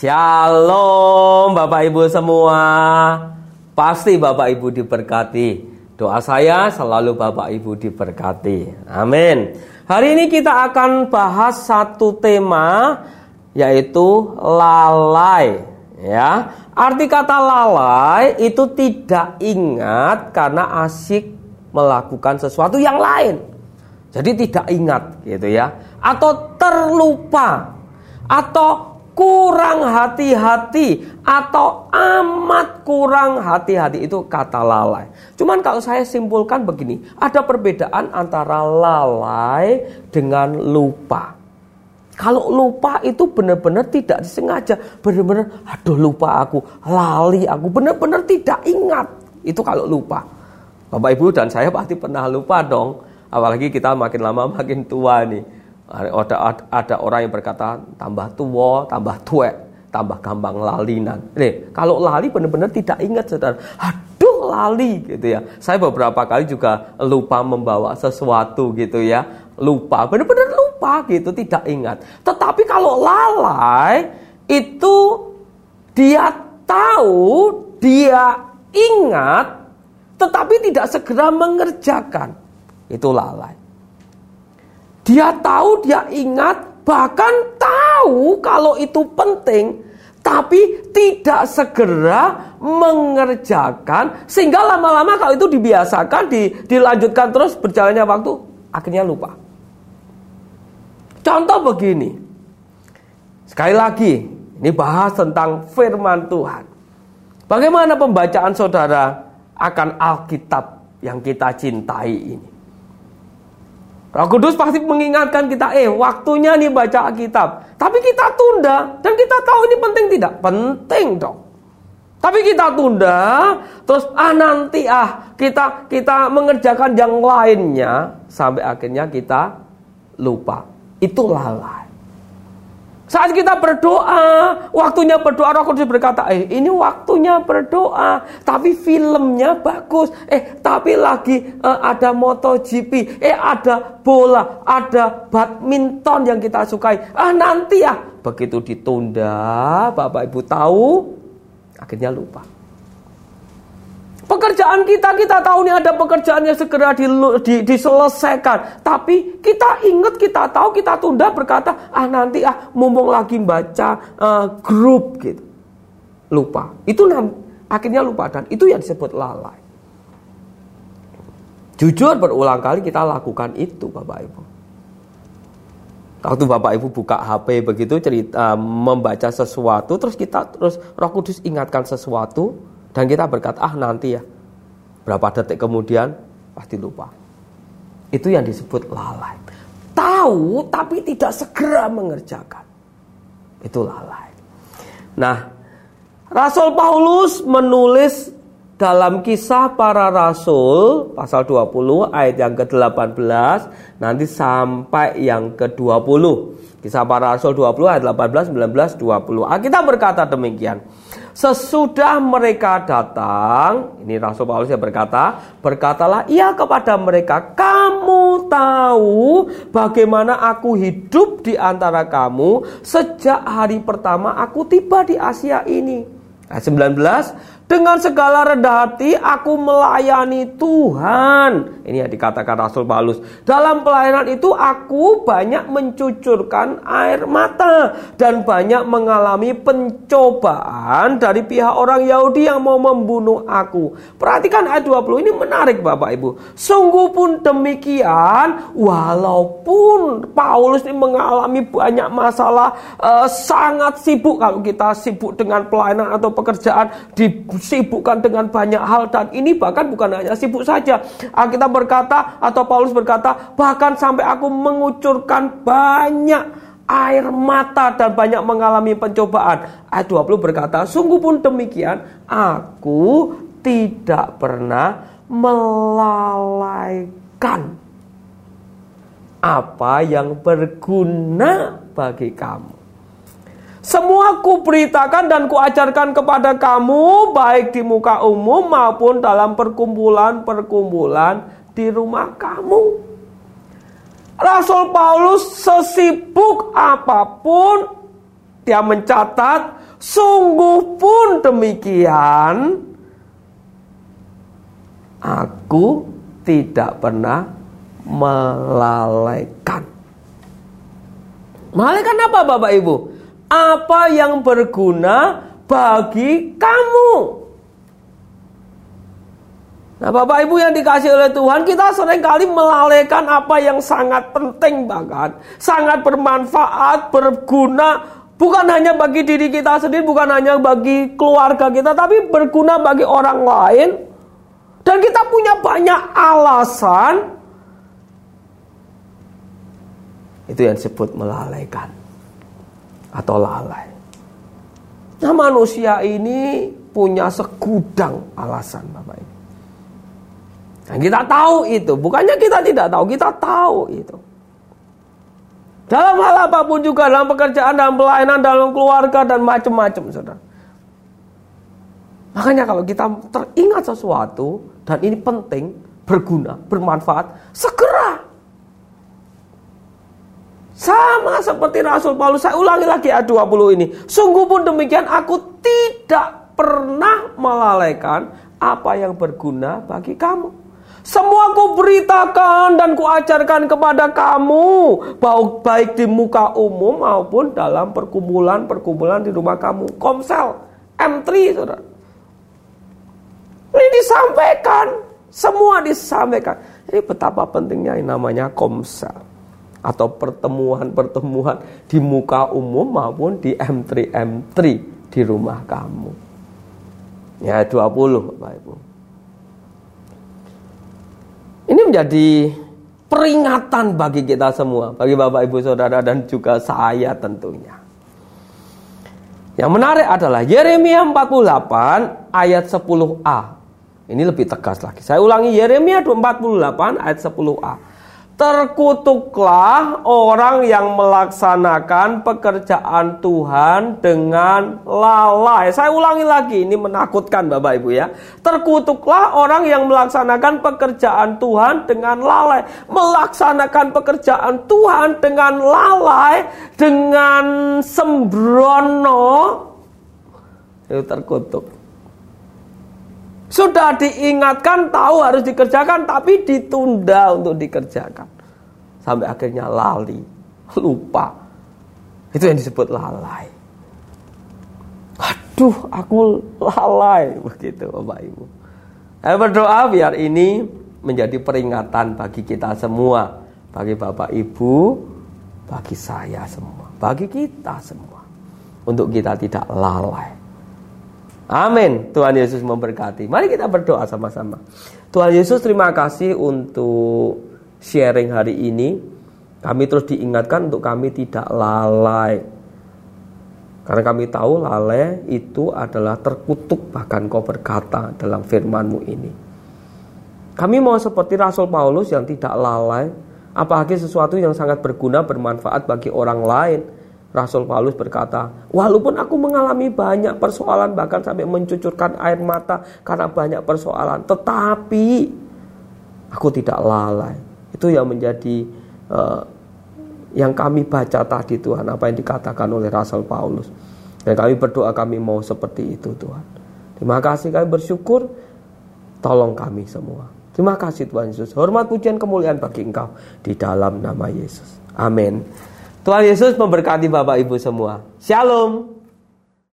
Shalom Bapak Ibu semua. Pasti Bapak Ibu diberkati. Doa saya selalu Bapak Ibu diberkati. Amin. Hari ini kita akan bahas satu tema yaitu lalai ya. Arti kata lalai itu tidak ingat karena asyik melakukan sesuatu yang lain. Jadi tidak ingat gitu ya. Atau terlupa atau kurang hati-hati atau amat kurang hati-hati itu kata lalai. Cuman kalau saya simpulkan begini, ada perbedaan antara lalai dengan lupa. Kalau lupa itu benar-benar tidak disengaja, benar-benar aduh lupa aku, lali aku, benar-benar tidak ingat. Itu kalau lupa. Bapak Ibu dan saya pasti pernah lupa dong. Apalagi kita makin lama makin tua nih ada, ada orang yang berkata tambah tua, tambah tua, tambah gampang lalinan. Nih, kalau lali benar-benar tidak ingat saudara. Aduh lali gitu ya. Saya beberapa kali juga lupa membawa sesuatu gitu ya. Lupa, benar-benar lupa gitu, tidak ingat. Tetapi kalau lalai itu dia tahu, dia ingat, tetapi tidak segera mengerjakan. Itu lalai. Dia tahu, dia ingat, bahkan tahu kalau itu penting, tapi tidak segera mengerjakan sehingga lama-lama kalau itu dibiasakan, di, dilanjutkan terus berjalannya waktu, akhirnya lupa. Contoh begini. Sekali lagi, ini bahas tentang firman Tuhan. Bagaimana pembacaan saudara akan Alkitab yang kita cintai ini? Roh Kudus pasti mengingatkan kita, eh waktunya nih baca kitab. Tapi kita tunda dan kita tahu ini penting tidak? Penting dong. Tapi kita tunda, terus ah nanti ah kita kita mengerjakan yang lainnya sampai akhirnya kita lupa. Itu lalai. Saat kita berdoa, waktunya berdoa Roh Kudus berkata, "Eh, ini waktunya berdoa, tapi filmnya bagus. Eh, tapi lagi eh, ada MotoGP, eh ada bola, ada badminton yang kita sukai. Ah, nanti ya." Begitu ditunda, Bapak Ibu tahu, akhirnya lupa. Pekerjaan kita, kita tahu nih ada pekerjaan yang segera di, di, diselesaikan. Tapi kita ingat, kita tahu, kita tunda berkata, ah nanti ah mumpung lagi baca uh, grup gitu. Lupa. Itu akhirnya lupa dan itu yang disebut lalai. Jujur berulang kali kita lakukan itu Bapak Ibu. Waktu Bapak Ibu buka HP begitu cerita membaca sesuatu terus kita terus Roh Kudus ingatkan sesuatu dan kita berkata, ah nanti ya. Berapa detik kemudian, pasti lupa. Itu yang disebut lalai. Tahu tapi tidak segera mengerjakan. Itu lalai. Nah, Rasul Paulus menulis dalam kisah para rasul pasal 20 ayat yang ke-18 nanti sampai yang ke-20. Kisah para rasul 20 ayat 18, 19, 20. Kita berkata demikian. Sesudah mereka datang, ini Rasul Paulus yang berkata, berkatalah ia kepada mereka, kamu tahu bagaimana aku hidup di antara kamu sejak hari pertama aku tiba di Asia ini. Ayat 19, dengan segala rendah hati aku melayani Tuhan. Ini yang dikatakan Rasul Paulus. Dalam pelayanan itu aku banyak mencucurkan air mata dan banyak mengalami pencobaan dari pihak orang Yahudi yang mau membunuh aku. Perhatikan ayat 20 ini menarik Bapak Ibu. Sungguh pun demikian walaupun Paulus ini mengalami banyak masalah uh, sangat sibuk kalau kita sibuk dengan pelayanan atau pekerjaan di sibukkan dengan banyak hal dan ini bahkan bukan hanya sibuk saja. Kita berkata atau Paulus berkata bahkan sampai aku mengucurkan banyak air mata dan banyak mengalami pencobaan. Ayat 20 berkata, sungguh pun demikian, aku tidak pernah melalaikan apa yang berguna bagi kamu. Semua kuberitakan dan kuajarkan kepada kamu baik di muka umum maupun dalam perkumpulan-perkumpulan di rumah kamu. Rasul Paulus sesibuk apa pun dia mencatat Sungguh pun demikian, aku tidak pernah melalaikan. Melalaikan apa Bapak Ibu? Apa yang berguna bagi kamu. Nah Bapak Ibu yang dikasih oleh Tuhan kita sering kali melalaikan apa yang sangat penting bahkan sangat bermanfaat, berguna bukan hanya bagi diri kita sendiri, bukan hanya bagi keluarga kita tapi berguna bagi orang lain. Dan kita punya banyak alasan itu yang disebut melalaikan atau lalai. Nah manusia ini punya segudang alasan Bapak Ibu. Dan kita tahu itu, bukannya kita tidak tahu, kita tahu itu. Dalam hal apa pun juga, dalam pekerjaan, dalam pelayanan, dalam keluarga, dan macam-macam, saudara. Makanya kalau kita teringat sesuatu, dan ini penting, berguna, bermanfaat, segera. Sama seperti Rasul Paulus, saya ulangi lagi ayat 20 ini. Sungguh pun demikian, aku tidak pernah melalaikan apa yang berguna bagi kamu. Semua ku beritakan dan ku ajarkan kepada kamu, baik di muka umum maupun dalam perkumpulan-perkumpulan di rumah kamu. Komsel, M3, saudara. Ini disampaikan, semua disampaikan. Ini betapa pentingnya yang namanya komsel atau pertemuan-pertemuan di muka umum maupun di M3 M3 di rumah kamu. Ya 20 Bapak Ibu. Ini menjadi peringatan bagi kita semua, bagi Bapak Ibu Saudara dan juga saya tentunya. Yang menarik adalah Yeremia 48 ayat 10a. Ini lebih tegas lagi. Saya ulangi Yeremia 48 ayat 10a. Terkutuklah orang yang melaksanakan pekerjaan Tuhan dengan lalai. Saya ulangi lagi, ini menakutkan Bapak Ibu ya. Terkutuklah orang yang melaksanakan pekerjaan Tuhan dengan lalai. Melaksanakan pekerjaan Tuhan dengan lalai, dengan sembrono, terkutuk. Sudah diingatkan, tahu harus dikerjakan, tapi ditunda untuk dikerjakan. Sampai akhirnya lali, lupa. Itu yang disebut lalai. Aduh, aku lalai. Begitu Bapak Ibu. Saya berdoa biar ini menjadi peringatan bagi kita semua. Bagi Bapak Ibu, bagi saya semua. Bagi kita semua. Untuk kita tidak lalai Amin. Tuhan Yesus memberkati. Mari kita berdoa sama-sama. Tuhan Yesus terima kasih untuk sharing hari ini. Kami terus diingatkan untuk kami tidak lalai. Karena kami tahu lalai itu adalah terkutuk bahkan kau berkata dalam firmanmu ini. Kami mau seperti Rasul Paulus yang tidak lalai. Apalagi sesuatu yang sangat berguna bermanfaat bagi orang lain Rasul Paulus berkata, walaupun aku mengalami banyak persoalan bahkan sampai mencucurkan air mata karena banyak persoalan, tetapi aku tidak lalai. Itu yang menjadi uh, yang kami baca tadi Tuhan, apa yang dikatakan oleh Rasul Paulus. Dan kami berdoa kami mau seperti itu Tuhan. Terima kasih kami bersyukur, tolong kami semua. Terima kasih Tuhan Yesus. Hormat pujian kemuliaan bagi Engkau di dalam nama Yesus. Amin. Tuhan Yesus memberkati Bapak Ibu semua. Shalom.